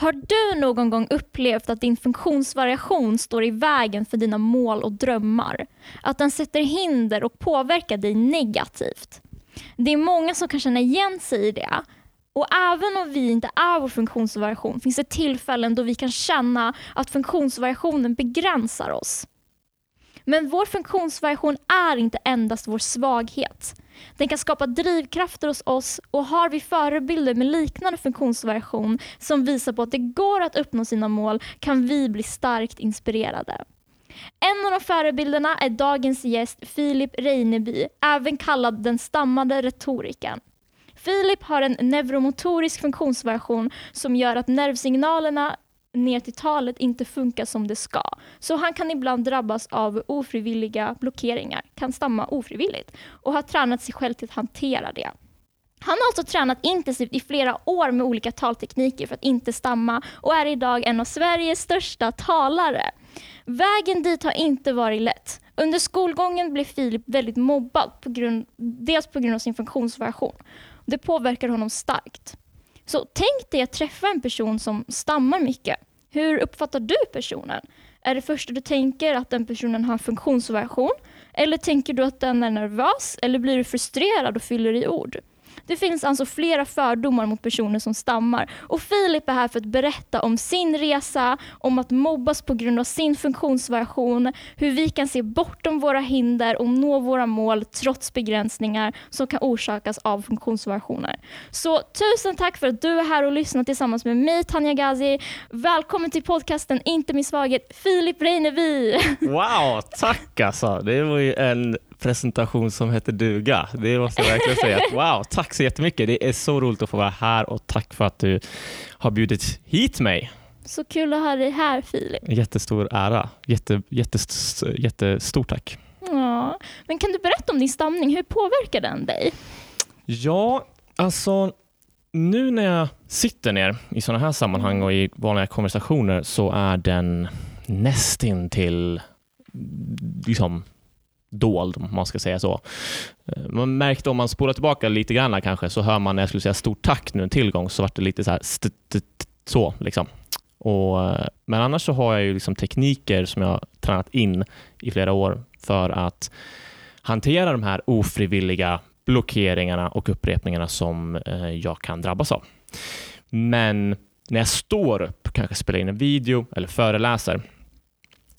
Har du någon gång upplevt att din funktionsvariation står i vägen för dina mål och drömmar? Att den sätter hinder och påverkar dig negativt? Det är många som kan känna igen sig i det. Och även om vi inte är vår funktionsvariation finns det tillfällen då vi kan känna att funktionsvariationen begränsar oss. Men vår funktionsvariation är inte endast vår svaghet. Den kan skapa drivkrafter hos oss och har vi förebilder med liknande funktionsvariation som visar på att det går att uppnå sina mål kan vi bli starkt inspirerade. En av de förebilderna är dagens gäst Filip Reineby, även kallad den stammade retorikern. Filip har en neuromotorisk funktionsvariation som gör att nervsignalerna ner till talet inte funkar som det ska. Så han kan ibland drabbas av ofrivilliga blockeringar, kan stamma ofrivilligt och har tränat sig själv till att hantera det. Han har alltså tränat intensivt i flera år med olika taltekniker för att inte stamma och är idag en av Sveriges största talare. Vägen dit har inte varit lätt. Under skolgången blev Filip väldigt mobbad, på grund, dels på grund av sin funktionsvariation. Det påverkar honom starkt. Så tänk dig att träffa en person som stammar mycket. Hur uppfattar du personen? Är det första du tänker att den personen har en funktionsvariation? Eller tänker du att den är nervös? Eller blir du frustrerad och fyller i ord? Det finns alltså flera fördomar mot personer som stammar och Filip är här för att berätta om sin resa, om att mobbas på grund av sin funktionsvariation, hur vi kan se bortom våra hinder och nå våra mål trots begränsningar som kan orsakas av funktionsvariationer. Så tusen tack för att du är här och lyssnar tillsammans med mig Tanja Gazi. Välkommen till podcasten Inte min svaghet, Filip Reinevi. Wow, tack alltså. Det var ju en presentation som heter duga. Det måste jag verkligen säga. Wow, tack så jättemycket. Det är så roligt att få vara här och tack för att du har bjudit hit mig. Så kul att ha dig här Filip. Jättestor ära. Jätte, jättest, jättestort tack. Ja. Men kan du berätta om din stamning? Hur påverkar den dig? Ja, alltså nu när jag sitter ner i sådana här sammanhang och i vanliga konversationer så är den nästintill liksom dold, om man ska säga så. Eh, man märkte om man spolar tillbaka lite grann kanske, så hör man när jag skulle säga stort tack nu en tillgång, så vart det lite så här så liksom. Och, eh, men annars så har jag ju liksom tekniker som jag har tränat in i flera år för att hantera de här ofrivilliga blockeringarna och upprepningarna som eh, jag kan drabbas av. Men när jag står upp, kanske spelar in en video eller föreläser,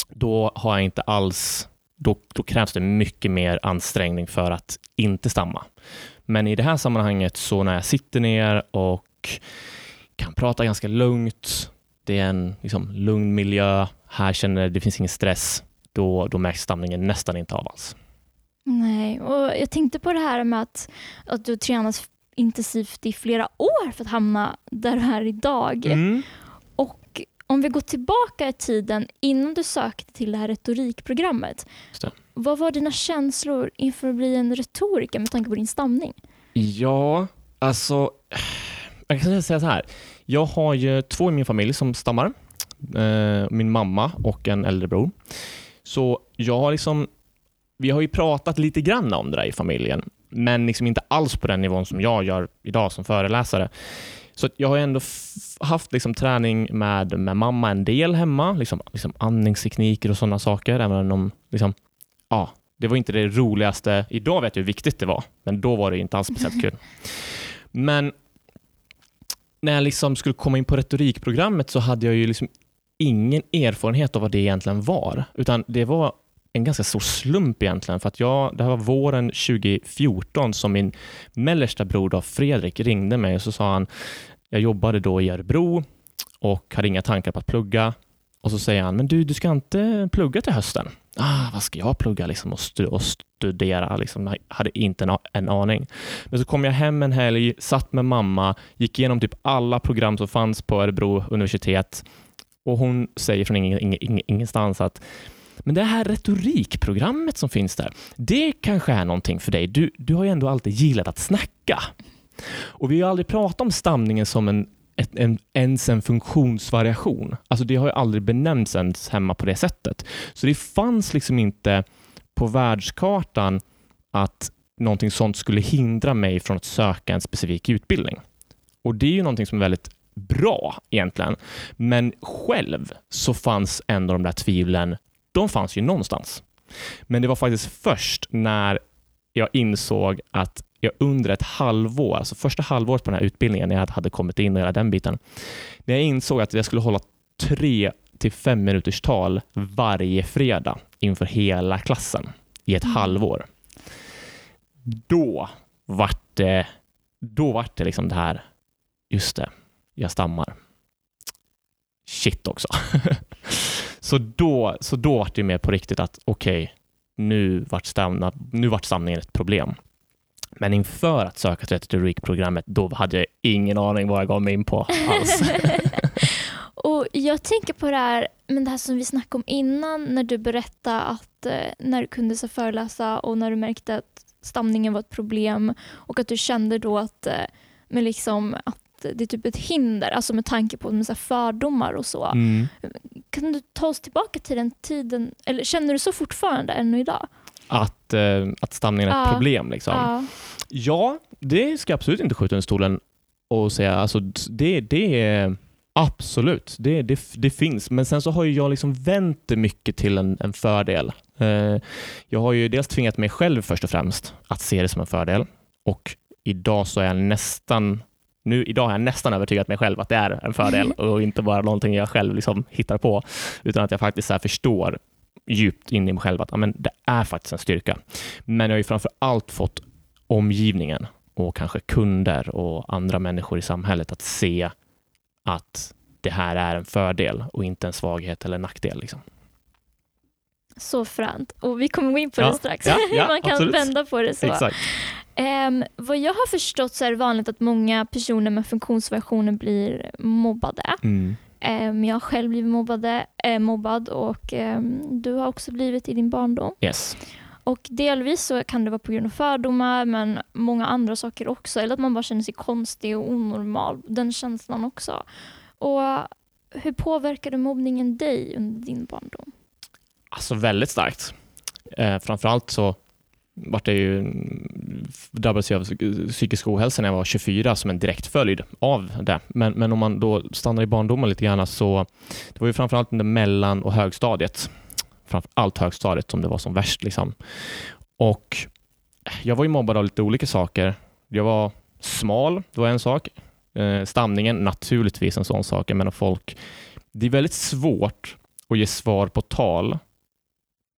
då har jag inte alls då, då, krävs det mycket mer ansträngning för att inte stamma. Men i det här sammanhanget så när jag sitter ner och kan prata ganska lugnt, det är en liksom, lugn miljö, här känner jag det finns ingen stress, då, då märks stamningen nästan inte av alls. Nej, och jag tänkte på det här med att, att du tränat intensivt i flera år för att hamna där du är idag. Mm. Om vi går tillbaka i tiden innan du sökte till det här retorikprogrammet. Vad var dina känslor inför att bli en retoriker med tanke på din stamning? Ja, alltså jag kan säga så här. Jag har ju två i min familj som stammar. Eh, min mamma och en äldre bror. Så jag har liksom, vi har ju pratat lite grann om det där i familjen, men liksom inte alls på den nivån som jag gör idag som föreläsare. Så jag har ändå haft liksom träning med, med mamma en del hemma, liksom, liksom andningstekniker och sådana saker, även om liksom, ja, det var inte det roligaste. Idag vet jag hur viktigt det var, men då var det inte alls speciellt kul. Men när jag liksom skulle komma in på retorikprogrammet så hade jag ju liksom ingen erfarenhet av vad det egentligen var, utan det var en ganska stor slump egentligen, för att jag, det här var våren 2014 som min mellersta bror då, Fredrik ringde mig och så sa han, jag jobbade då i Örebro och hade inga tankar på att plugga. Och så säger han, men du, du ska inte plugga till hösten? Ah, vad ska jag plugga liksom och, stu och studera? Liksom, jag hade inte en, en, aning. Men så kom jag hem en helg, satt med mamma, gick igenom typ alla program som fanns på Örebro universitet och hon säger från ingen, ingen, ingenstans att men det här retorikprogrammet som finns där, det kanske är någonting för dig. Du, du har ju ändå alltid gillat att snacka. Och vi har aldrig pratat om stamningen som en, en, ens en funktionsvariation. Alltså det har ju aldrig benämnts ens hemma på det sättet. Så det fanns liksom inte på världskartan att någonting sånt skulle hindra mig från att söka en specifik utbildning. Och det är ju någonting som är väldigt bra egentligen. Men själv så fanns ändå de där tvivlen, de fanns ju någonstans. Men det var faktiskt först när jag insåg att jag under ett halvår, alltså första halvåret på den här utbildningen, när jag hade kommit in och hela den biten, när jag insåg att jag skulle hålla tre till fem minuters tal varje fredag inför hela klassen i ett Mm. halvår. Då vart det, då vart det liksom det här, just det, jag stammar. Shit också. så, då, så då vart det mer på riktigt att okej, nu vart stamna, nu vart stamningen ett problem. Men inför att söka till retorikprogrammet, då hade jag ingen aning vad jag gav mig in på alls. Och Jag tänker på det här, men det här som vi snackade om innan när du berättade att eh, när du kunde så föreläsa och när du märkte att stamningen var ett problem och att du kände då att, eh, men liksom, att det är typ ett hinder, alltså med tanke på med så fördomar och så. Mm. Kan du ta oss tillbaka till den tiden, eller känner du så fortfarande ännu idag? Att, eh, att stamningen är ett Ja. problem. Liksom. Ja. Ja, det ska absolut inte skjuta under stolen och säga. Alltså, det, det är absolut, det, det, det finns. Men sen så har ju jag liksom vänt det mycket till en, en fördel. Eh, jag har ju dels tvingat mig själv först och främst att se det som en fördel och idag så är jag nästan nu, idag har jag nästan övertygat mig själv att det är en fördel och inte bara någonting jag själv liksom hittar på, utan att jag faktiskt så här förstår djupt in i mig själv att ja, men det är faktiskt en styrka. Men jag har ju framför allt fått omgivningen och kanske kunder och andra människor i samhället att se att det här är en fördel och inte en svaghet eller nackdel. Liksom. Så fränt. Och vi kommer gå in på Ja. det strax. Ja, ja, Man kan absolut. vända på det så. Ehm, vad jag har förstått så är det vanligt att många personer med funktionsvariationer blir mobbade. Mm. Ehm, jag har själv blivit mobbade, eh, mobbad och ehm, du har också blivit i din barndom. Yes. Och delvis så kan det vara på grund av fördomar men många andra saker också. Eller att man bara känner sig konstig och onormal. Den känslan också. Och hur påverkade mobbningen dig under din barndom? Alltså väldigt starkt. Eh, framförallt så vart det ju, mm, drabbades jag av psykisk ohälsa när jag var 24 som en direkt följd av det. Men, men om man då stannar i barndomen lite grann så det var ju framförallt under mellan och högstadiet framför allt högstadiet som det var som värst. Liksom. Och jag var ju mobbad av lite olika saker. Jag var smal, det var en sak. Eh, stamningen, naturligtvis en sån sak. Jag menar folk, det är väldigt svårt att ge svar på tal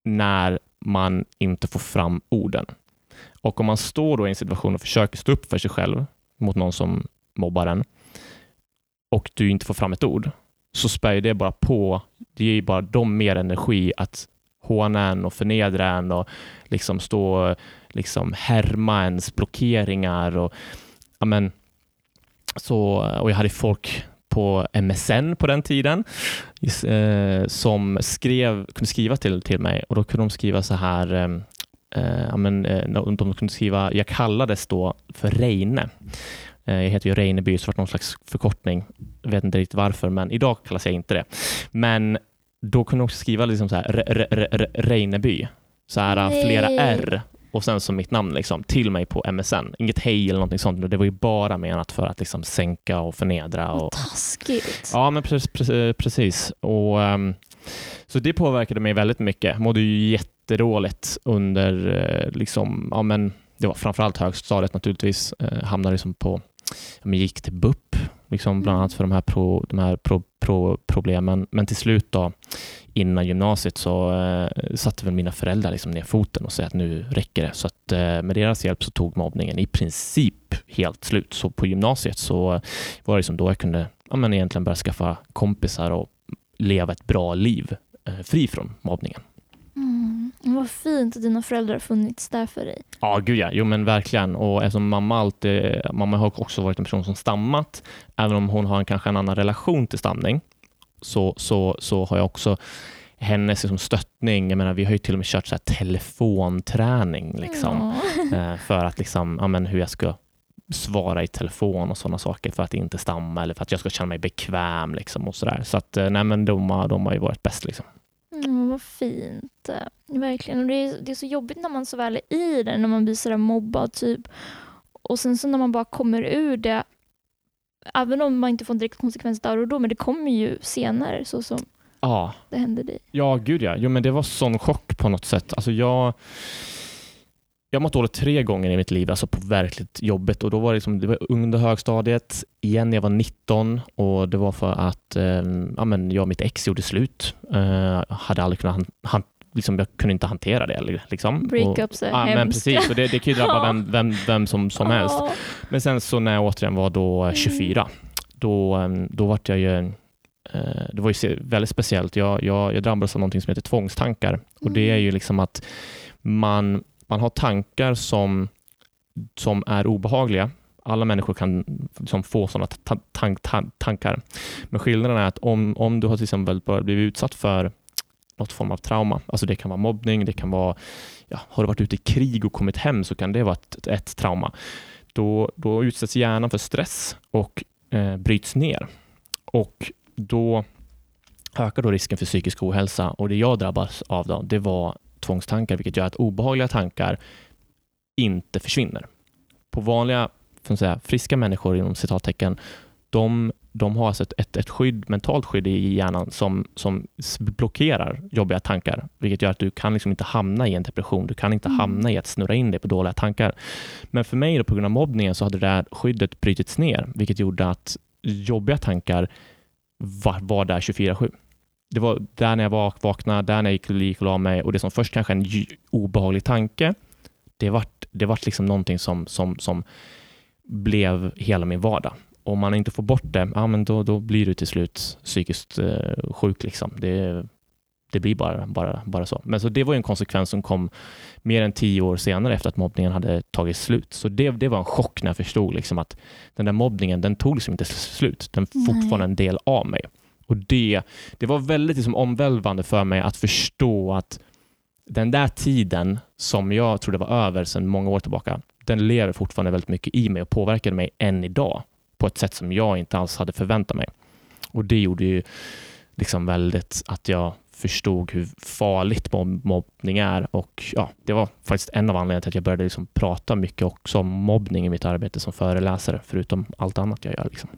när man inte får fram orden. Och om man står då i en situation och försöker stå upp för sig själv mot någon som mobbar en och du inte får fram ett ord, så spär ju det bara på. Det ger ju bara dem mer energi att håna en och förnedra en och liksom stå liksom härma ens blockeringar. Och, amen, så, och jag hade folk på MSN på den tiden eh, som skrev, kunde skriva till, till mig och då kunde de skriva så här eh, eh, ja, eh, de kunde skriva, jag kallades då för Reine. Eh, jag heter ju Reineby så det var någon slags förkortning. Jag vet inte riktigt varför, men idag kallas jag inte det. Men då kunde de också skriva liksom så här, Re- Re- Re- Re- Reineby, så här Nej. flera R och sen som mitt namn liksom, till mig på MSN. Inget hej eller någonting sånt, det var ju bara menat för att liksom sänka och förnedra. Och, taskigt. Ja, men precis. precis. Och, ehm, så det påverkade mig väldigt mycket. Mådde ju jättedåligt under, eh, liksom, ja, men, det var framförallt högstadiet naturligtvis. Eh, hamnade liksom på, men gick till BUP, liksom, bland annat för de här, pro, de här pro, pro, problemen. Men till slut då, innan gymnasiet så eh, satte väl mina föräldrar liksom ner foten och sa att nu räcker det. Så att, eh, med deras hjälp så tog mobbningen i princip helt slut. Så på gymnasiet så var det liksom då jag kunde ja, men egentligen börja skaffa kompisar och leva ett bra liv eh, fri från mobbningen. Mm. Vad fint att dina föräldrar har funnits där för dig. Ja, gud ja. Jo, men verkligen. Och eftersom mamma alltid, mamma har också varit en person som stammat, även om hon har en, kanske en annan relation till stamning, så, så, så har jag också hennes liksom, stöttning. Jag menar, vi har ju till och med kört så telefonträning liksom, Ja. eh, för att liksom, ja, men hur jag ska svara i telefon och sådana saker för att inte stamma eller för att jag ska känna mig bekväm. Liksom, och så där. så att, eh, nej, men de, de har ju varit bäst. Liksom. Mm, vad fint. Verkligen. Och det, är, det är så jobbigt när man så väl är i det, när man blir sådär mobbad typ. Och sen så när man bara kommer ur det även om man inte får en direkt konsekvens där och då, men det kommer ju senare så som Ja, det hände dig. ja gud ja. Jo, men det var sån chock på något sätt. Alltså jag, jag har mått dåligt tre gånger i mitt liv, alltså på verkligt jobbet. Och då var det, liksom, det var under högstadiet, igen när jag var 19 och det var för att eh, ja, men jag och mitt ex gjorde slut. Eh, hade aldrig kunnat han, han, liksom, jag kunde inte hantera det. Liksom. Breakups är Ja, men hemskt. precis, och det, det kan ju drabba vem, vem, vem som, som helst. Men sen så när jag återigen var då Mm. eh, 24, då, eh, då vart jag ju, eh, det var ju väldigt speciellt. Jag, jag, jag drabbades av någonting som heter tvångstankar och det är Mm. ju liksom att man, man har tankar som, som är obehagliga. Alla människor kan liksom få sådana ta, tank, tan- tankar. Men skillnaden är att om, om du har till exempel blivit utsatt för något form av trauma, alltså det kan vara mobbning, det kan vara, ja, har du varit ute i krig och kommit hem så kan det vara ett, ett trauma. Då, då utsätts hjärnan för stress och eh, bryts ner. Och då ökar då risken för psykisk ohälsa och det jag drabbas av då, det var tvångstankar, vilket gör att obehagliga tankar inte försvinner. På vanliga, får man säga, friska människor inom citattecken, de, de har alltså ett, ett, ett skydd, mentalt skydd i hjärnan som, som blockerar jobbiga tankar, vilket gör att du kan liksom inte hamna i en depression. Du kan inte Mm. hamna i att snurra in dig på dåliga tankar. Men för mig, då, på grund av mobbningen, så hade det här skyddet brutits ner, vilket gjorde att jobbiga tankar var, var där 24-7. Det var där när jag vak- vaknade, där när jag gick och gick och la mig och det som först kanske en obehaglig tanke, det vart, det vart liksom någonting som, som, som blev hela min vardag. Om man inte får bort det, ja, men då, då blir du till slut psykiskt eh, sjuk. Liksom. Det, det blir bara, bara, bara så. Men så det var ju en konsekvens som kom mer än tio år senare efter att mobbningen hade tagit slut. Så det, det var en chock när jag förstod liksom att den där mobbningen, den tog liksom inte slut. Den är fortfarande en del av mig. Och det, det var väldigt liksom omvälvande för mig att förstå att den där tiden som jag trodde var över sedan många år tillbaka, den lever fortfarande väldigt mycket i mig och påverkade mig än idag på ett sätt som jag inte alls hade förväntat mig. Och det gjorde ju liksom väldigt att jag förstod hur farligt mobb- mobbning är och ja, det var faktiskt en av anledningarna till att jag började liksom prata mycket också om mobbning i mitt arbete som föreläsare, förutom allt annat jag gör. Liksom.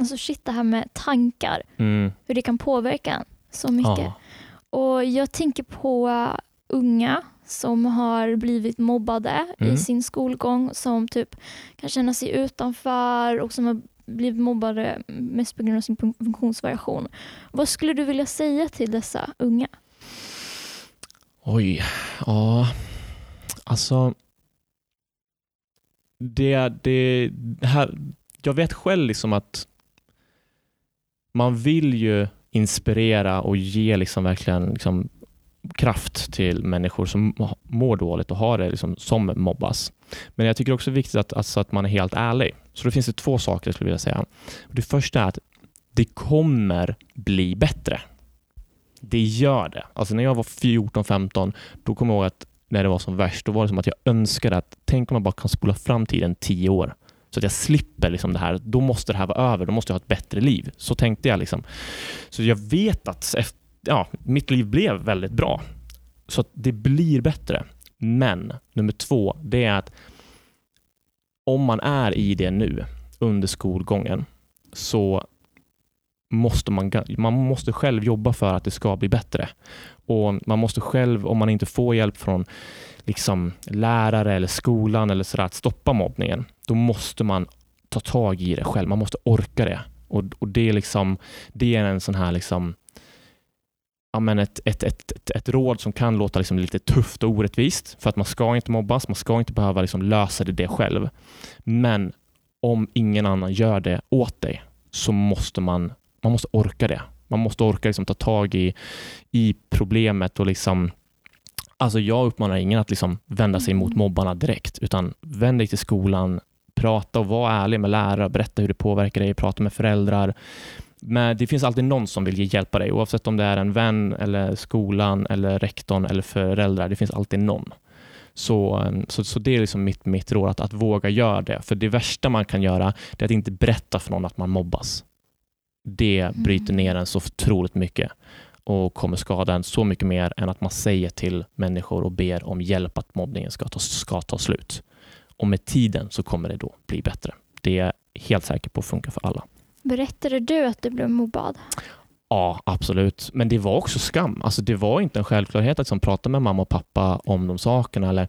Alltså shit det här med tankar, Mm. hur det kan påverka en så mycket. Ja. Och jag tänker på unga som har blivit mobbade Mm. i sin skolgång, som typ kan känna sig utanför och som har blivit mobbade mest på grund av sin fun- funktionsvariation. Vad skulle du vilja säga till dessa unga? Oj, ja. Alltså. Det, det, det här, jag vet själv liksom att man vill ju inspirera och ge liksom verkligen liksom kraft till människor som mår dåligt och har det liksom som mobbas. Men jag tycker också det är viktigt att, alltså att man är helt ärlig. Så det finns det två saker jag skulle vilja säga. Det första är att det kommer bli bättre. Det gör det. Alltså när jag var 14-15, då kommer jag ihåg att när det var som värst, då var det som att jag önskade att, tänk om man bara kan spola fram tiden tio år, så att jag slipper liksom det här. Då måste det här vara över, då måste jag ha ett bättre liv. Så tänkte jag. liksom. Så jag vet att efter, ja, mitt liv blev väldigt bra. Så att det blir bättre. Men nummer två, det är att om man är i det nu, under skolgången, så måste man, man måste själv jobba för att det ska bli bättre. Och Man måste själv, om man inte får hjälp från liksom, lärare eller skolan eller sådär, att stoppa mobbningen, då måste man ta tag i det själv. Man måste orka det. Och, och det, är liksom, det är en sån här liksom, ja, men ett, ett, ett, ett, ett råd som kan låta liksom lite tufft och orättvist, för att man ska inte mobbas, man ska inte behöva liksom lösa det, det själv. Men om ingen annan gör det åt dig så måste man, man måste orka det. Man måste orka liksom ta tag i, i problemet och liksom Alltså jag uppmanar ingen att liksom vända sig mot mobbarna direkt, utan vänd dig till skolan, prata och var ärlig med lärare, berätta hur det påverkar dig, prata med föräldrar. Men det finns alltid någon som vill hjälpa dig, oavsett om det är en vän, eller skolan, eller rektorn eller föräldrar. Det finns alltid någon. Så, så, så det är liksom mitt, mitt råd, att, att våga göra det. För det värsta man kan göra, är att inte berätta för någon att man mobbas. Det bryter ner en så otroligt mycket och kommer skada en så mycket mer än att man säger till människor och ber om hjälp att mobbningen ska ta, ska ta slut. Och med tiden så kommer det då bli bättre. det är jag helt säker på funkar för alla. Berättade du att du blev mobbad? Ja, absolut. Men det var också skam. Alltså, det var inte en självklarhet att liksom prata med mamma och pappa om de sakerna eller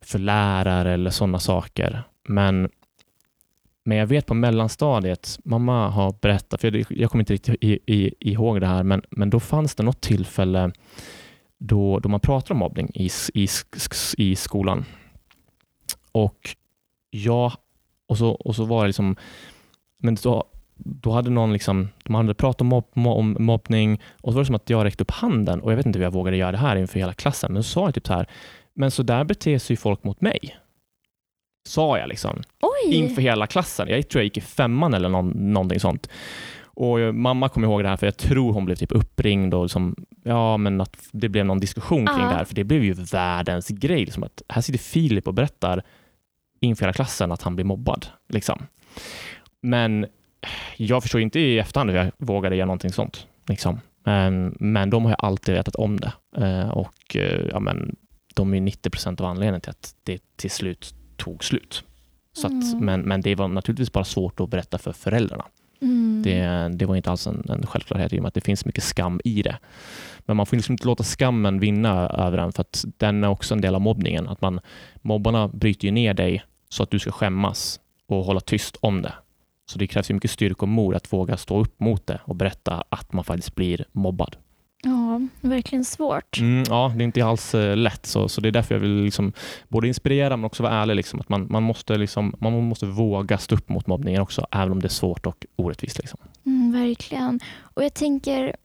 för lärare eller sådana saker. Men, men jag vet på mellanstadiet, mamma har berättat, för jag, jag kommer inte riktigt i, i, ihåg det här, men, men då fanns det något tillfälle då, då man pratade om mobbning i, i, i skolan. Och jag, och så, och så var det liksom, men då, då hade någon liksom, de hade pratat om, mobb, om mobbning och så var det som att jag räckte upp handen och jag vet inte hur jag vågade göra det här inför hela klassen, men så sa jag typ så här, men så där beter sig folk mot mig. Sa jag liksom. Oj! Inför hela klassen. Jag tror jag gick i femman eller någon, någonting sånt. Och mamma kommer ihåg det här för jag tror hon blev typ uppringd och liksom, ja, men att det blev någon diskussion kring Ja. det här. För det blev ju världens grej. Liksom att här sitter Filip och berättar inför hela klassen att han blir mobbad. Liksom. Men jag förstår inte i efterhand hur jag vågade göra någonting sånt. Liksom. Men, men de har ju alltid vetat om det. Eh, och eh, ja, men, de är 90 procent av anledningen till att det till slut tog slut. Så att, Mm. men, men det var naturligtvis bara svårt att berätta för föräldrarna. Mm. Det, det var inte alls en, en självklarhet i och med att det finns mycket skam i det. Men man får liksom inte låta skammen vinna över en för att den är också en del av mobbningen. Att man, mobbarna bryter ner dig så att du ska skämmas och hålla tyst om det. Så det krävs mycket styrka och mod att våga stå upp mot det och berätta att man faktiskt blir mobbad. Ja, verkligen svårt. Mm, ja, det är inte alls eh, lätt. Så, så det är därför jag vill liksom både inspirera men också vara ärlig. Liksom, att man, man, måste liksom, man måste våga stå upp mot mobbningen också, även om det är svårt och orättvist. Liksom. Mm, verkligen. Och jag tänker,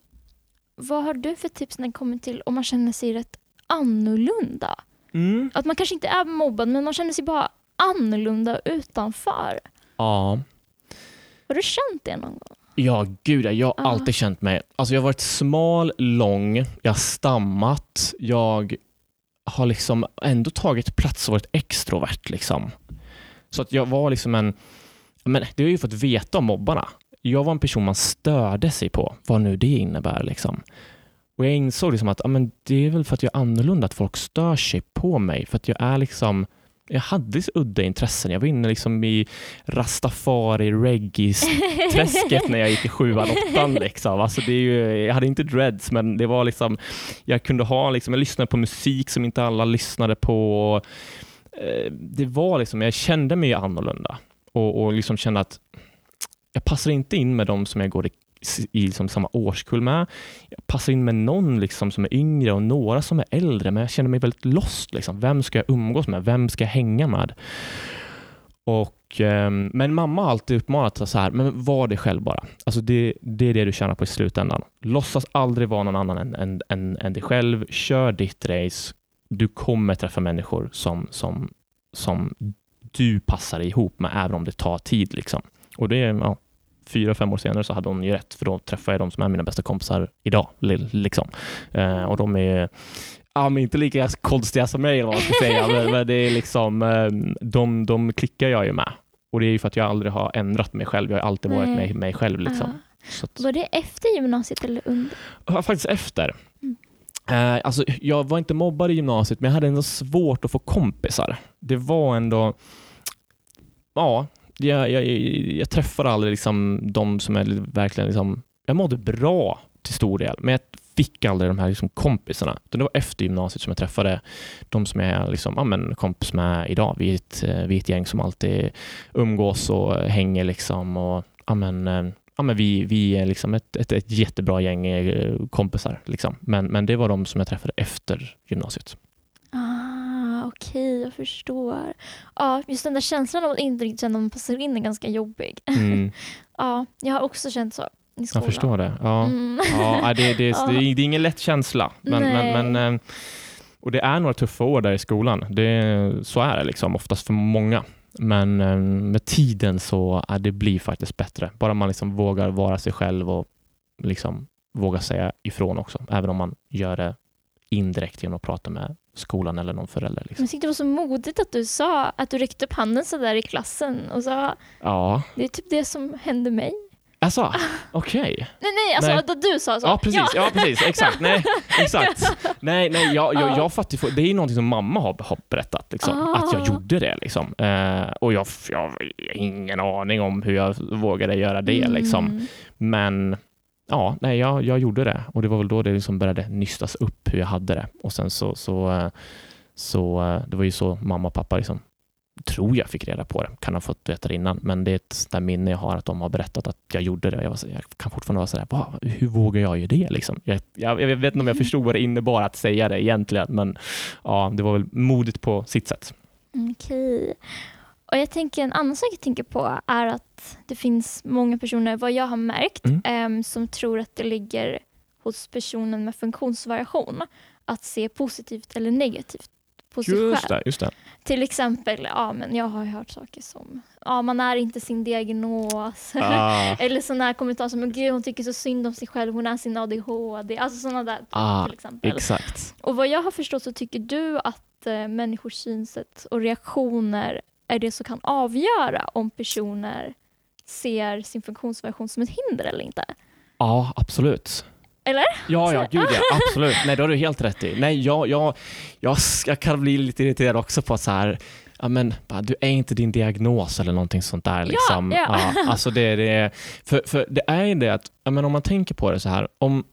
vad har du för tips när det kommer till om man känner sig rätt annorlunda? Att man kanske inte är mobbad, men man känner sig bara annorlunda utanför. Ja. Har du känt det någon gång? Ja, gud ja, jag har Ja. alltid känt mig... Alltså jag har varit smal, lång, jag har stammat, jag har liksom ändå tagit plats och varit extrovert. Liksom. Så att jag var liksom en... Men det har ju fått veta om mobbarna. Jag var en person man störde sig på, vad nu det innebär. Liksom. Och jag insåg liksom att ja, men det är väl för att jag är annorlunda, att folk stör sig på mig. För att jag är liksom... Jag hade så udda intressen. Jag var inne liksom i rastafari, reggae-träsket när jag gick i sjuan, åttan. Liksom. Alltså det är ju, jag hade inte dreads, men det var liksom, jag kunde ha, liksom, jag lyssnade på musik som inte alla lyssnade på. Eh, Det var liksom, jag kände mig annorlunda och, och liksom kände att jag passar inte in med de som jag går i, i liksom samma årskull med. Jag passar in med någon liksom som är yngre och några som är äldre, men jag känner mig väldigt lost. Liksom. Vem ska jag umgås med? Vem ska jag hänga med? Och, eh, men mamma har alltid uppmanat så här, men var dig själv bara. Alltså det, det är det du tjänar på i slutändan. Låtsas aldrig vara någon annan än, än, än, än dig själv. Kör ditt race. Du kommer träffa människor som, som, som du passar ihop med, även om det tar tid. Liksom. Och det ja, fyra, fem år senare så hade hon ju rätt, för då träffar jag de som är mina bästa kompisar idag. li- Liksom. Eh, och de är Ja, men inte lika konstiga som mig eller vad man ska säga, men, men det är liksom, eh, de, de klickar jag ju med. Och det är ju för att jag aldrig har ändrat mig själv. Jag har alltid varit Nej. mig, mig själv. Liksom. Så att, Var det efter gymnasiet eller under? Ja, faktiskt efter. Mm. Eh, alltså, jag var inte mobbad i gymnasiet, men jag hade ändå svårt att få kompisar. Det var ändå... Ja, jag, jag, jag träffade aldrig liksom de som är verkligen... Liksom, jag mådde bra till stor del, men jag fick aldrig de här liksom kompisarna. Det var efter gymnasiet som jag träffade de som jag är liksom, ja, men, kompis med idag. Vi är, ett, eh, vi är ett gäng som alltid umgås och hänger. Liksom, och, ja, men, eh, ja, men vi, vi är liksom ett, ett, ett jättebra gäng eh, kompisar. Liksom. Men, men det var de som jag träffade efter gymnasiet. Okej, jag förstår. Ja, just den där känslan av att inte riktigt känna att man passar in är ganska jobbig. Mm, Ja, jag har också känt så i skolan. jag förstår det. Ja. Mm. Ja, nej, det, det, Ja. det, är- det ingen lätt känsla. Men, men, men, eh, och det är några tuffa år där i skolan. Det, så är det liksom, oftast för många. Men eh, med tiden så ja, det blir faktiskt bättre. Bara man liksom vågar vara sig själv och liksom vågar säga ifrån också. Även om man gör det indirekt genom att prata med skolan eller någon förälder. Liksom. Jag tyckte det var så modigt att du sa att du räckte upp handen så där i klassen och sa Ja, det är typ det som hände mig. Alltså, okej. Nej, nej, alltså Nej. då du sa så. Ja, precis. Ja. precis. Exakt. Nej, exakt. Nej, nej, jag, jag, Ja. jag fattar Det är ju någonting som mamma har, har berättat, liksom, Ah. att jag gjorde det. Liksom. Eh, och jag, jag har ingen aning om hur jag vågade göra det. Liksom. Mm. Men ja, nej, jag, jag gjorde det och det var väl då det liksom började nystas upp hur jag hade det. Och sen så, så, eh, så eh, det var ju så mamma och pappa liksom, tror jag fick reda på det. Kan ha fått veta det innan, men det är ett där minne jag har att de har berättat att jag gjorde det. Jag, var jag kan fortfarande vara sådär, "Va, hur vågar jag göra det? Liksom? Jag, jag, jag vet inte om jag förstod vad det innebar att säga det egentligen, men ja, det var väl modigt på sitt sätt. Okej. Och jag tänker en annan sak jag tänker på är att det finns många personer, vad jag har märkt, Mm. em, som tror att det ligger hos personen med funktionsvariation att se positivt eller negativt på sig Just själv. det, just det. Till exempel, ja men jag har hört saker som, ja man är inte sin diagnos. Ah, Eller sådana här kommentarer som, "Men gud hon tycker så synd om sig själv, hon är sin ADHD. Alltså sådana där Ah, till exempel. exakt. Och vad jag har förstått så tycker du att eh, människors synsätt och reaktioner är det som kan avgöra om personer ser sin funktionsvariation som ett hinder eller inte. Ja, absolut. Eller? Ja, ja, gud ja, absolut. Nej, det har du helt rätt i. Nej, jag, jag, jag, jag kan bli lite irriterad också på att så här, ja men du är inte din diagnos eller någonting sånt där. Liksom. ja. alltså det, det, för, för det är ju det att, ja, men om man tänker på det så här, om,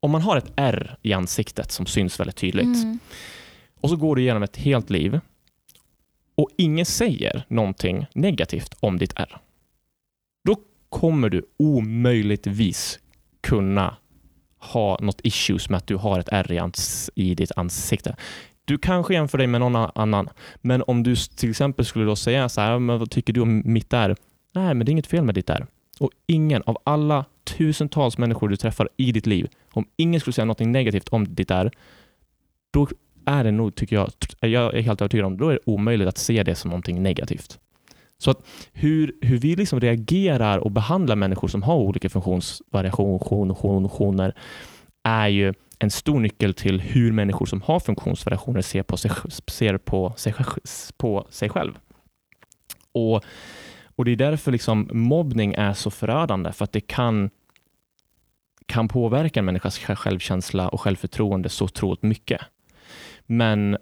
om man har ett R i ansiktet som syns väldigt tydligt Mm. och så går du igenom ett helt liv och ingen säger någonting negativt om ditt R. Då kommer du omöjligtvis kunna ha något issues med att du har ett R i, ans- i ditt ansikte. Du kanske jämför dig med någon annan, men om du till exempel skulle då säga så här, men vad tycker du om mitt R? Nej, men det är inget fel med ditt R. Och ingen av alla tusentals människor du träffar i ditt liv, om ingen skulle säga något negativt om ditt R, då är det nog, tycker jag, jag är helt övertygad om, då är det omöjligt att se det som någonting negativt. Så att hur, hur vi liksom reagerar och behandlar människor som har olika funktionsvariationer är ju en stor nyckel till hur människor som har funktionsvariationer ser på sig, ser på sig, på sig själv. Och, och Det är därför liksom mobbning är så förödande, för att det kan, kan påverka en människas självkänsla och självförtroende så otroligt mycket. Men,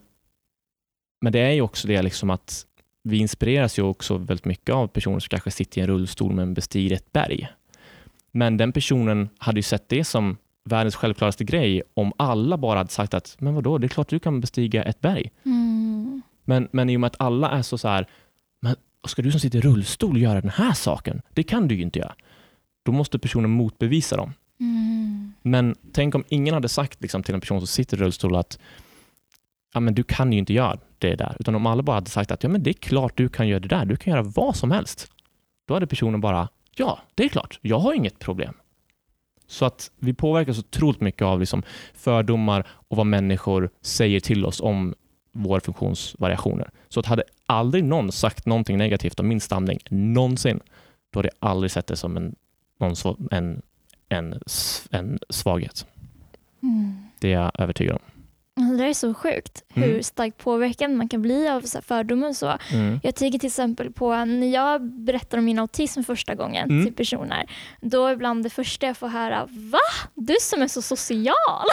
men det är ju också det liksom att vi inspireras ju också väldigt mycket av personer som kanske sitter i en rullstol men bestiger ett berg. Men den personen hade ju sett det som världens självklaraste grej om alla bara hade sagt att men vadå, det är klart du kan bestiga ett berg. Mm. Men, men i och med att alla är så, så här, men ska du som sitter i rullstol göra den här saken? Det kan du ju inte göra. Då måste personen motbevisa dem. Mm. Men tänk om ingen hade sagt liksom, till en person som sitter i rullstol att ja, men du kan ju inte göra det där. Utan om alla bara hade sagt att ja, men det är klart du kan göra det där. Du kan göra vad som helst. Då hade personen bara ja, det är klart. Jag har inget problem. Så att vi påverkas otroligt mycket av liksom fördomar och vad människor säger till oss om våra funktionsvariationer. Så att hade aldrig någon sagt någonting negativt om min stamning någonsin, då hade jag aldrig sett det som en, en, en, en svaghet. Mm. Det är jag övertygad om. Det är så sjukt Mm. hur starkt påverkad man kan bli av fördomar och så. Mm. Jag tänker till exempel på när jag berättar om min autism första gången Mm. till personer. Då är ibland det första jag får höra, va? Du som är så social?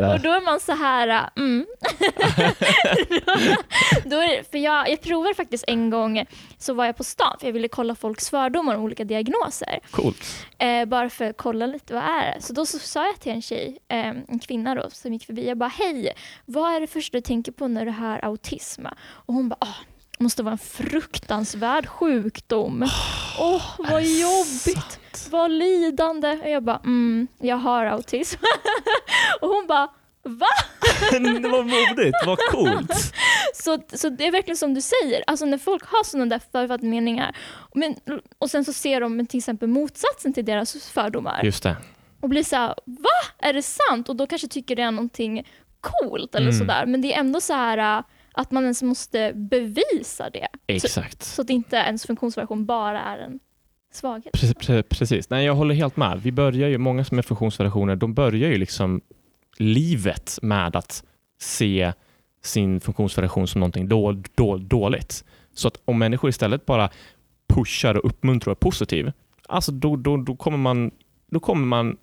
Och då är man så här, mm. då det, för jag, jag provade faktiskt en gång, så var jag på stan för jag ville kolla folks fördomar om olika diagnoser. Coolt. Eh, bara för att kolla lite vad är det Så då så sa jag till en tjej, eh, en kvinna då, som gick förbi, bara hej, vad är det första du tänker på när du hör autism? Och hon bara, ah, det måste vara en fruktansvärd sjukdom. Åh, vad jobbigt, vad lidande. Och jag bara, mm, jag har autism. och hon bara, va? det var modigt, vad coolt. Så, så det är verkligen som du säger, alltså när folk har sådana där förutfattade meningar men, och sen så ser de till exempel motsatsen till deras fördomar Just det. Och blir så här, va? Är det sant? Och då kanske tycker det är någonting coolt eller Mm. sådär. Men det är ändå så här äh, att man ens måste bevisa det. Exakt. Så att inte ens funktionsvariation bara är en svaghet. Precis, pre- precis. Nej, jag håller helt med. Vi börjar ju, många som är funktionsvariationer, de börjar ju liksom livet med att se sin funktionsvariation som någonting då, då, dåligt. Så att om människor istället bara pushar och uppmuntrar och är positiv, alltså då, då, då, kommer man, då kommer man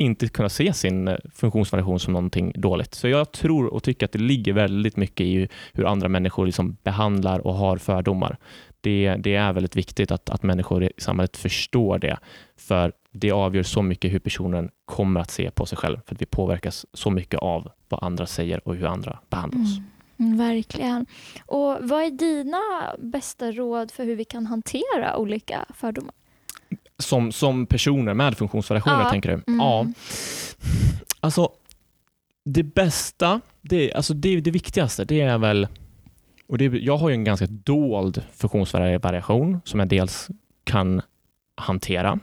inte kunna se sin eh, funktionsvariation som någonting dåligt. Så jag tror och tycker att det ligger väldigt mycket i hur andra människor liksom behandlar och har fördomar. Det, det är väldigt viktigt att, att människor i samhället förstår det, för det avgör så mycket hur personen kommer att se på sig själv, för att vi påverkas så mycket av vad andra säger och hur andra behandlar oss. Mm, mm verkligen. Och Vad är dina bästa råd för hur vi kan hantera olika fördomar? Som, som personer med funktionsvariationer, Ja. tänker du? Mm. Ja. Alltså, det bästa, det, alltså det, det viktigaste, det är väl... Och det, jag har ju en ganska dold funktionsvariation som jag dels kan hantera.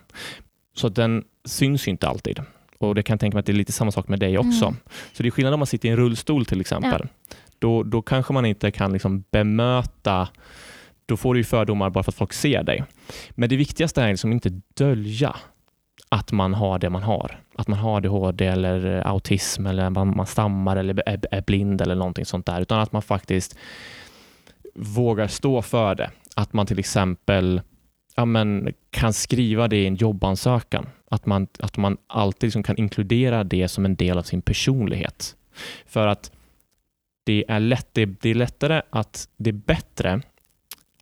Så den syns ju inte alltid. Och det kan jag tänka mig att det är lite samma sak med dig också. Mm. Så det är skillnad om man sitter i en rullstol till exempel. Då, då kanske man inte kan liksom bemöta, då får du ju fördomar bara för att folk ser dig. Men det viktigaste är liksom inte dölja att man har det man har. Att man har ADHD eller eh, autism eller man, man stammar eller är, är blind eller någonting sånt där. Utan att man faktiskt vågar stå för det. Att man till exempel ja, men, kan skriva det i en jobbansökan. Att man, att man alltid liksom kan inkludera det som en del av sin personlighet. För att det är, lätt, det, det är lättare att, det är bättre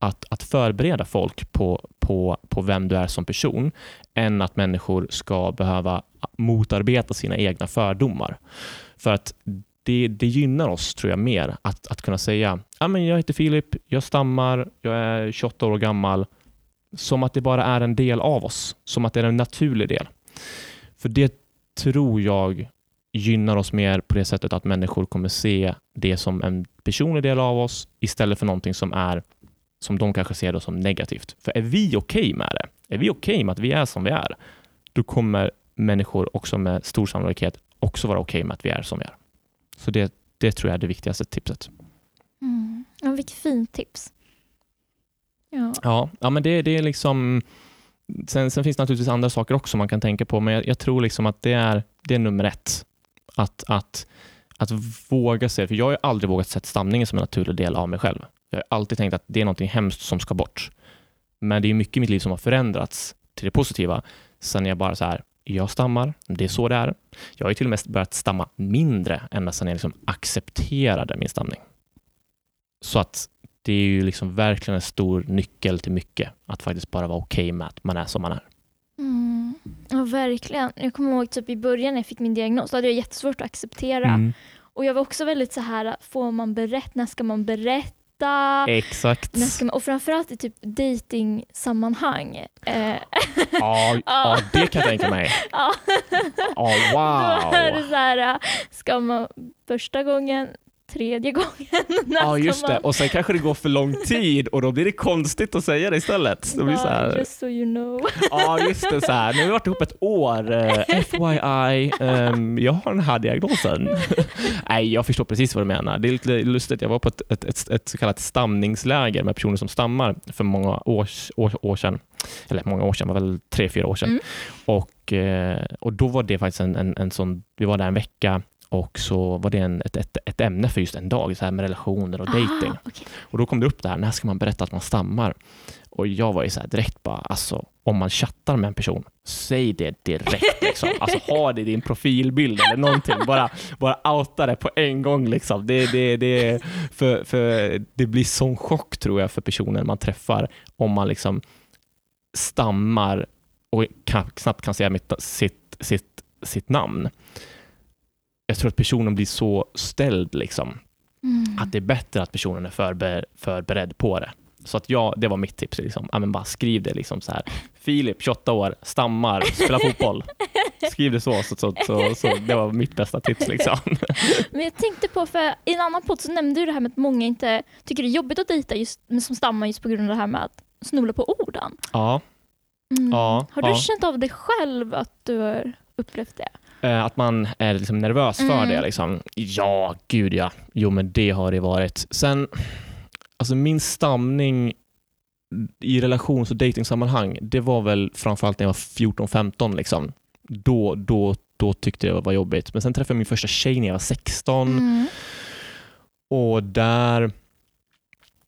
att, att förbereda folk på, på, på vem du är som person än att människor ska behöva motarbeta sina egna fördomar. För att det, det gynnar oss, tror jag, mer att, att kunna säga ah, men jag heter Filip, jag stammar, jag är 28 år gammal. Som att det bara är en del av oss, som att det är en naturlig del. För det tror jag gynnar oss mer på det sättet att människor kommer se det som en personlig del av oss istället för någonting som är som de kanske ser det som negativt. För är vi okej med det, är vi okej med att vi är som vi är, då kommer människor också med stor sannolikhet också vara okej med att vi är som vi är. Så det, det tror jag är det viktigaste tipset. Mm. Ja, vilket fint tips. Ja. Ja, ja men det, det är liksom... Sen, sen finns det naturligtvis andra saker också man kan tänka på, men jag, jag tror liksom att det är, det är nummer ett. Att, att, att våga se, för jag har aldrig vågat sett stamningen som en naturlig del av mig själv. Jag har alltid tänkt att det är något hemskt som ska bort. Men det är mycket i mitt liv som har förändrats till det positiva. Sen är jag bara så här, jag stammar, det är så det är. Jag har ju till och med börjat stamma mindre ända sedan jag liksom accepterade min stamning. Så att det är ju liksom verkligen en stor nyckel till mycket, att faktiskt bara vara okej med att man är som man är. Mm. ja, verkligen. Jag kommer ihåg typ i början när jag fick min diagnos, då hade jag jättesvårt att acceptera. Mm. Och jag var också väldigt så här, får man berätta, när ska man berätta? Exakt. När ska man, och framförallt i typ dating-sammanhang. Eh, Ja, ja, det kan jag tänka mig. ja, Ja, Då är det wow. så här, ska man första gången, tredje gången? Ja, just det. Och sen kanske det går för lång tid och då blir det konstigt att säga det istället. Det blir så här, Just so you know. ja, just det. Så här. Nu har vi varit ihop ett år. eh, FYI, ehm, jag har den här diagnosen. Nej, jag förstår precis vad du menar. Det är lite lustigt. Jag var på ett, ett, ett, ett så kallat stamningsläger med personer som stammar för många år, år, år sedan. Eller många år sedan, var väl tre, fyra år sedan. Mm. Och, eh, och då var det faktiskt en, en, en sån, vi var där en vecka och så var det en, ett, ett, ett ämne för just en dag, så här med relationer och dating. Ah, okej. Och då kom det upp det här, när ska man berätta att man stammar? Och jag var ju så här direkt bara, alltså om man chattar med en person, säg det direkt liksom. Alltså ha det i din profilbild eller någonting. Bara, bara outa det på en gång liksom. Det, det, det, för, för det blir sån chock tror jag för personen man träffar om man liksom stammar och kan, knappt kan säga mitt, sitt, sitt, sitt namn. Jag tror att personen blir så ställd liksom Mm. att det är bättre att personen är förber förberedd på det. Så att ja, det var mitt tips. Liksom. Ja, men bara skriv det liksom så här. Filip, 28 år, stammar, spelar fotboll. Skriv det så, så, så, så, så. Det var mitt bästa tips. Liksom. Men jag tänkte på, för i en annan podd så nämnde du det här med att många inte tycker det är jobbigt att dejta just, som stammar just på grund av det här med att snubbla på orden. Ja, Mm. Ja, har du ja. känt av det själv att du har upplevt det? Eh, att man är liksom nervös för Mm. det. Liksom. Ja, gud ja. Jo, men det har det varit. Sen, alltså min stamning i relations och datingsammanhang, det var väl framförallt när jag var 14-15. Liksom. Då, då, då tyckte jag det var jobbigt. Men sen träffade jag min första tjej när jag var 16 Mm. och där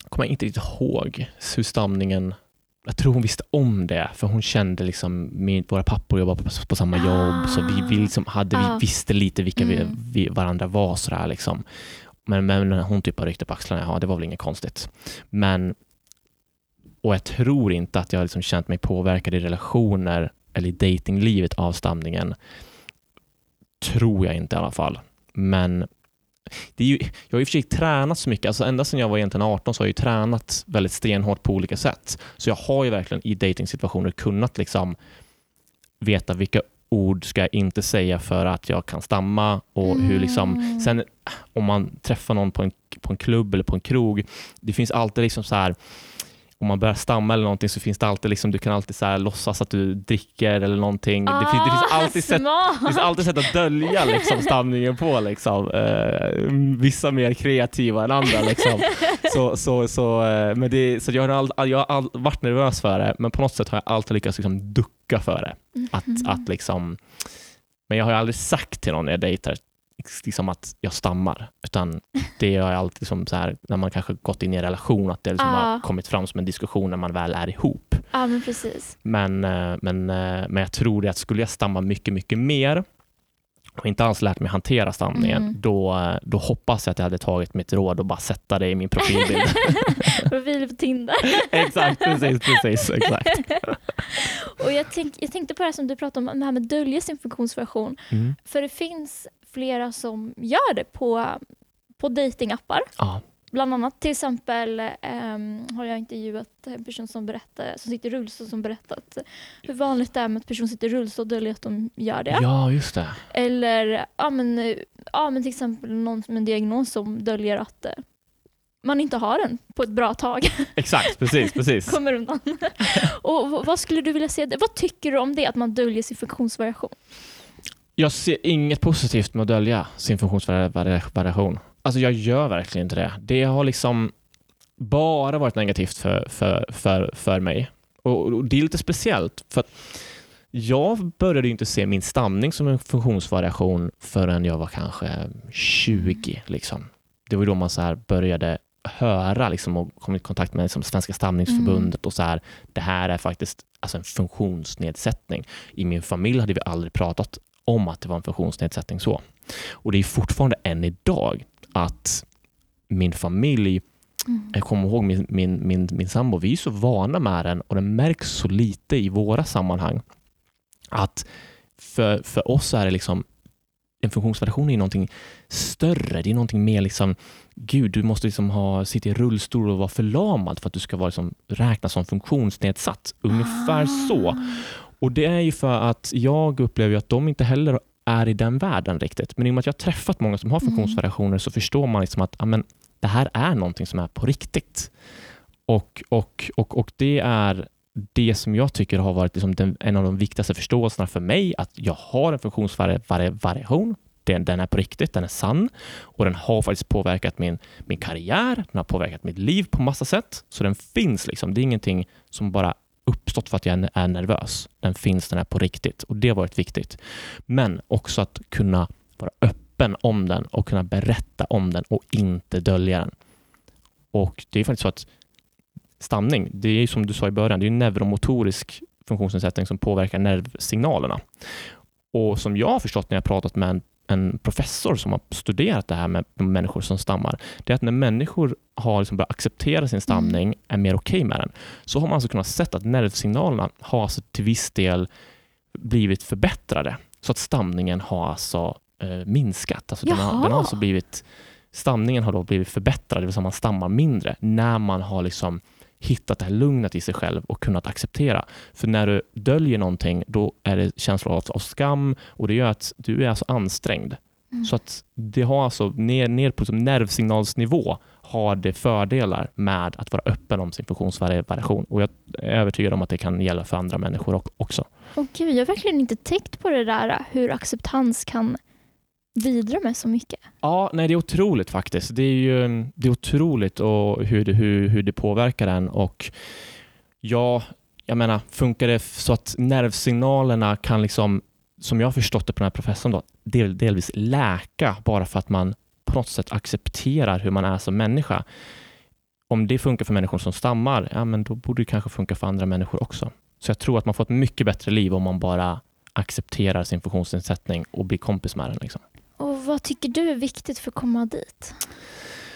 kommer jag inte riktigt ihåg hur stamningen jag tror hon visste om det, för hon kände liksom, min, våra pappor jobbade på, på samma jobb, så vi, vi, liksom hade, Ah. vi visste lite vilka vi, Mm. vi varandra var. Sådär, liksom. men, men hon typ bara ryckte på axlarna, ja det var väl inget konstigt. Men, och jag tror inte att jag liksom känt mig påverkad i relationer eller i datinglivet av stamningen. Tror jag inte i alla fall. Men det är ju, jag har i och för sig tränat så mycket, alltså ända sedan jag var egentligen 18 så har jag ju tränat väldigt stenhårt på olika sätt. Så jag har ju verkligen i datingsituationer kunnat liksom veta vilka ord ska jag inte säga för att jag kan stamma och hur liksom Mm. Sen om man träffar någon på en, på en klubb eller på en krog, det finns alltid liksom så här om man börjar stamma eller någonting så finns det alltid liksom, du kan alltid så här låtsas att du dricker eller någonting. det, finns, det, finns Ah, alltid sätt, det finns alltid sätt att dölja liksom, stamningen på. Liksom. Eh, vissa mer kreativa än andra. Liksom. Så, så, så, eh, men det, så jag har, all, jag har all, varit nervös för det, men på något sätt har jag alltid lyckats liksom, ducka för det. Att, Mhm. att liksom, men jag har aldrig sagt till någon när jag dejtar liksom att jag stammar. Utan det jag alltid liksom så här, när man kanske gått in i en relation, att det liksom Ah. har kommit fram som en diskussion när man väl är ihop. Ja, men precis. Men, eh, men, eh, men jag tror det att skulle jag stamma mycket, mycket mer och inte alls lärt mig hantera stamningen, Mm. då, eh, då hoppas jag att jag hade tagit mitt råd och bara sätta det i min profilbild. Profil på Tinder. exakt, precis, precis, exakt. Och jag, tänk, jag tänkte på det här som du pratade om, det här med dölja sin funktionsvariation. Mm. För det finns flera som gör det på, på datingappar. Ja. Bland annat till exempel ehm, har jag intervjuat en person som, berättar, som sitter i rullstol som berättat hur vanligt det är med att person sitter i rullstol och döljer att de gör det. ja, just det. Eller ja, men, ja, men till exempel någon med en diagnos som döljer att eh, man inte har den på ett bra tag. Exakt, precis, precis. Kommer undan. och vad skulle du vilja se? Vad tycker du om det, att man döljer sin funktionsvariation? Jag ser inget positivt med att dölja sin funktionsvariation. Alltså jag gör verkligen inte det. Det har liksom bara varit negativt för, för, för, för mig. Och, och det är lite speciellt för jag började inte se min stamning som en funktionsvariation förrän jag var kanske 20. Liksom. Det var ju då man så här började höra liksom, och kom i kontakt med liksom, Svenska stamningsförbundet och så här, det här är faktiskt alltså, en funktionsnedsättning. I min familj hade vi aldrig pratat om att det var en funktionsnedsättning så. Och det är fortfarande än idag att min familj, jag kommer ihåg min, min, min, min sambo, vi är så vana med den och den märks så lite i våra sammanhang. Att för, för oss är det liksom en funktionsvariation är någonting större. Det är någonting mer liksom, gud, du måste liksom ha, sitta i rullstol och vara förlamad för att du ska vara liksom, räknas som funktionsnedsatt. Ungefär så. Och det är ju för att jag upplever att de inte heller är i den världen riktigt. Men i och med att jag har träffat många som har Mm. funktionsvariationer så förstår man liksom att amen, det här är någonting som är på riktigt. Och, och, och, och det är det som jag tycker har varit liksom den, en av de viktigaste förståelserna för mig, att jag har en funktionsvariation. Den, den är på riktigt, den är sann och den har faktiskt påverkat min, min karriär, den har påverkat mitt liv på massa sätt. Så den finns liksom. Det är ingenting som bara uppstått för att jag är nervös. Den finns, den är på riktigt och det har varit viktigt. Men också att kunna vara öppen om den och kunna berätta om den och inte dölja den. Och det är faktiskt så att stamning, det är som du sa i början, det är en neuromotorisk funktionsnedsättning som påverkar nervsignalerna. Och som jag har förstått när jag pratat med en, professor som har studerat det här med människor som stammar, det är att när människor har liksom börjat acceptera sin stamning, är mer okej med den, så har man alltså kunnat se att nervsignalerna har alltså till viss del blivit förbättrade. Så att stamningen har alltså eh, minskat. Alltså den, har, den har alltså blivit, stamningen har då blivit förbättrad, det vill säga man stammar mindre när man har liksom hittat det här lugnet i sig själv och kunnat acceptera. För när du döljer någonting, då är det känslor av, av skam och det gör att du är alltså ansträngd. Mm. Så att det har alltså ner, ner på som nervsignalsnivå har det fördelar med att vara öppen om sin funktionsvariation och jag är övertygad om att det kan gälla för andra människor ock- också. Åh gud, jag har verkligen inte tänkt på det där hur acceptans kan bidra med så mycket. Ja, nej det är otroligt faktiskt. Det är ju det är otroligt och hur, det, hur, hur det påverkar en och ja, jag menar, funkar det så att nervsignalerna kan liksom, som jag har förstått det på den här professorn då, del, delvis läka bara för att man på något sätt accepterar hur man är som människa. om det funkar för människor som stammar, ja, men då borde det kanske funka för andra människor också. Så jag tror att man får ett mycket bättre liv om man bara accepterar sin funktionsnedsättning och blir kompis med den. Liksom. Vad tycker du är viktigt för att komma dit?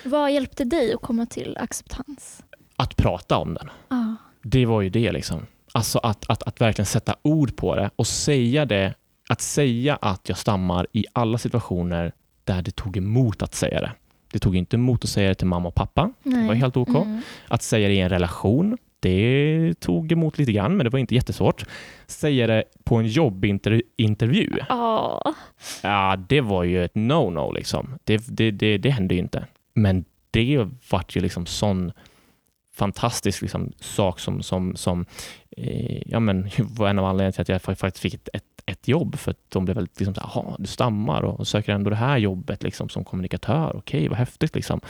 Vad hjälpte dig att komma till acceptans? Att prata om den. Ja. Det var ju det. liksom. Alltså att, att, att verkligen sätta ord på det och säga det. Att säga att jag stammar i alla situationer där det tog emot att säga det. Det tog inte emot att säga det till mamma och pappa. Det var helt OK. Mm. Att säga det i en relation, det tog emot lite grann, men det var inte jättesvårt. Säga det på en jobbintervju, Ja. ja, det var ju ett no-no. Liksom. Det, det, det, det hände ju inte. Men det vart ju liksom sån fantastisk liksom, sak som, som, som eh, ja, men, var en av anledningarna till att jag fa- faktiskt fick ett, ett, ett jobb. För att de blev väldigt liksom, så här, "Jaha, du stammar och söker ändå det här jobbet liksom, som kommunikatör. Okej, vad häftigt. Liksom.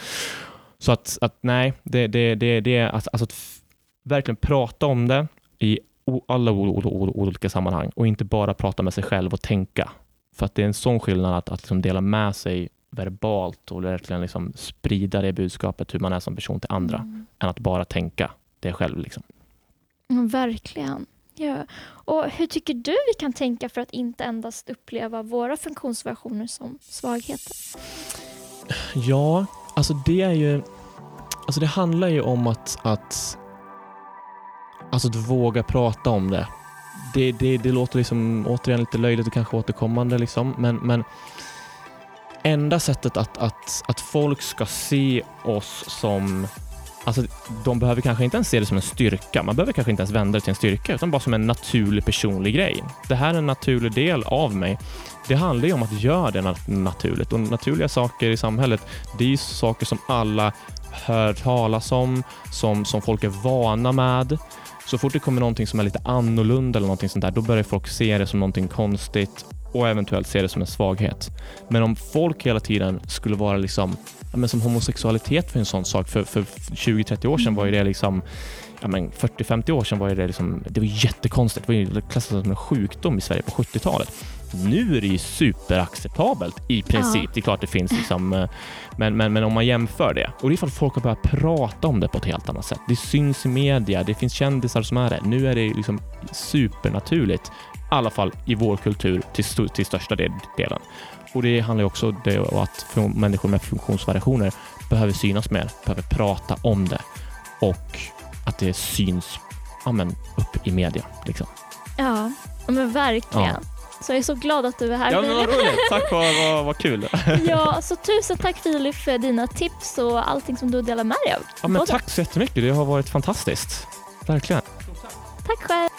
Så att, att nej, det, det, det, det är att, alltså att f- verkligen prata om det i alla olika sammanhang och inte bara prata med sig själv och tänka. För att det är en sån skillnad att, att liksom dela med sig verbalt och verkligen liksom sprida det budskapet hur man är som person till andra Mm. än att bara tänka det själv. Liksom. Mm, verkligen. Ja. Och hur tycker du vi kan tänka för att inte endast uppleva våra funktionsvariationer som svagheter? Ja, alltså det är ju... Alltså det handlar ju om att, att, alltså att våga prata om det. Det, det. det låter liksom återigen lite löjligt och kanske återkommande, liksom, men, men enda sättet att, att, att folk ska se oss som Alltså, de behöver kanske inte ens se det som en styrka. Man behöver kanske inte ens vända det till en styrka, utan bara som en naturlig personlig grej. Det här är en naturlig del av mig. Det handlar ju om att göra det naturligt och naturliga saker i samhället, det är ju saker som alla hör talas om, som, som folk är vana med. Så fort det kommer någonting som är lite annorlunda eller någonting sånt där, då börjar folk se det som någonting konstigt och eventuellt se det som en svaghet. Men om folk hela tiden skulle vara liksom, ja, men som homosexualitet för en sån sak, för, för 20-30 år sedan var ju det liksom Ja, 40-50 år sedan var det, liksom, det var jättekonstigt. Det var klassat som en sjukdom i Sverige på 70-talet. Nu är det ju superacceptabelt i princip. Ja. Det är klart det finns liksom, eh, men, men, men om man jämför det. Och det är för att folk har börjat prata om det på ett helt annat sätt. Det syns i media, det finns kändisar som är det. Nu är det liksom supernaturligt, i alla fall i vår kultur till, sto- till största del- delen. Och det handlar också om att människor med funktionsvariationer behöver synas mer, behöver prata om det och att det syns ja, men, upp i media. Liksom. Ja, men verkligen. Ja. Så jag är så glad att du är här Ja, men vad roligt. Tack, vad, vad, vad kul. Ja, så tusen tack Filip för dina tips och allting som du delar med dig av. Ja, men tack så jättemycket. Det har varit fantastiskt. Verkligen. Tack själv.